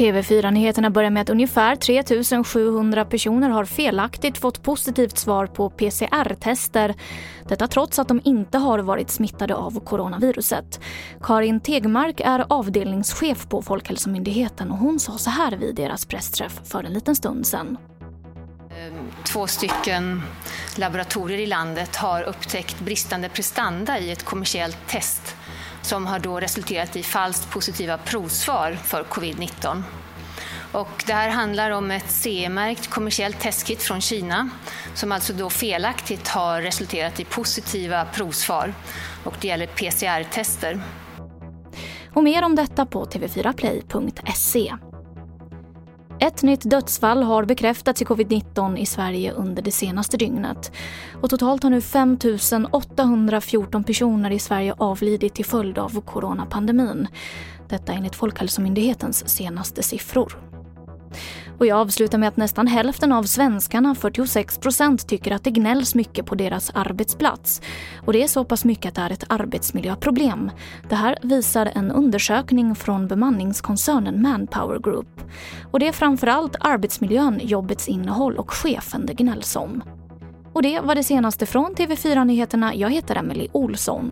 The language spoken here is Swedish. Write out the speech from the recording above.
TV4-nyheterna börjar med att ungefär 3 700 personer har felaktigt fått positivt svar på PCR-tester. Detta trots att de inte har varit smittade av coronaviruset. Karin Tegmark är avdelningschef på Folkhälsomyndigheten och hon sa så här vid deras pressträff för en liten stund sedan. Ehm, två stycken laboratorier i landet har upptäckt bristande prestanda i ett kommersiellt test som har då resulterat i falskt positiva provsvar för covid-19. Och det här handlar om ett CE-märkt kommersiellt testkit från Kina som alltså då felaktigt har resulterat i positiva provsvar. Och det gäller PCR-tester. Och mer om detta på tv4play.se. Ett nytt dödsfall har bekräftats i covid-19 i Sverige under det senaste dygnet. Och totalt har nu 5 814 personer i Sverige avlidit till följd av coronapandemin. Detta enligt Folkhälsomyndighetens senaste siffror. Och jag avslutar med att nästan hälften av svenskarna, 46 procent, tycker att det gnälls mycket på deras arbetsplats. Och det är så pass mycket att det är ett arbetsmiljöproblem. Det här visar en undersökning från bemanningskoncernen Manpower Group. Och det är framförallt arbetsmiljön, jobbets innehåll och chefen det gnälls om. Och det var det senaste från TV4 Nyheterna. Jag heter Emily Olsson.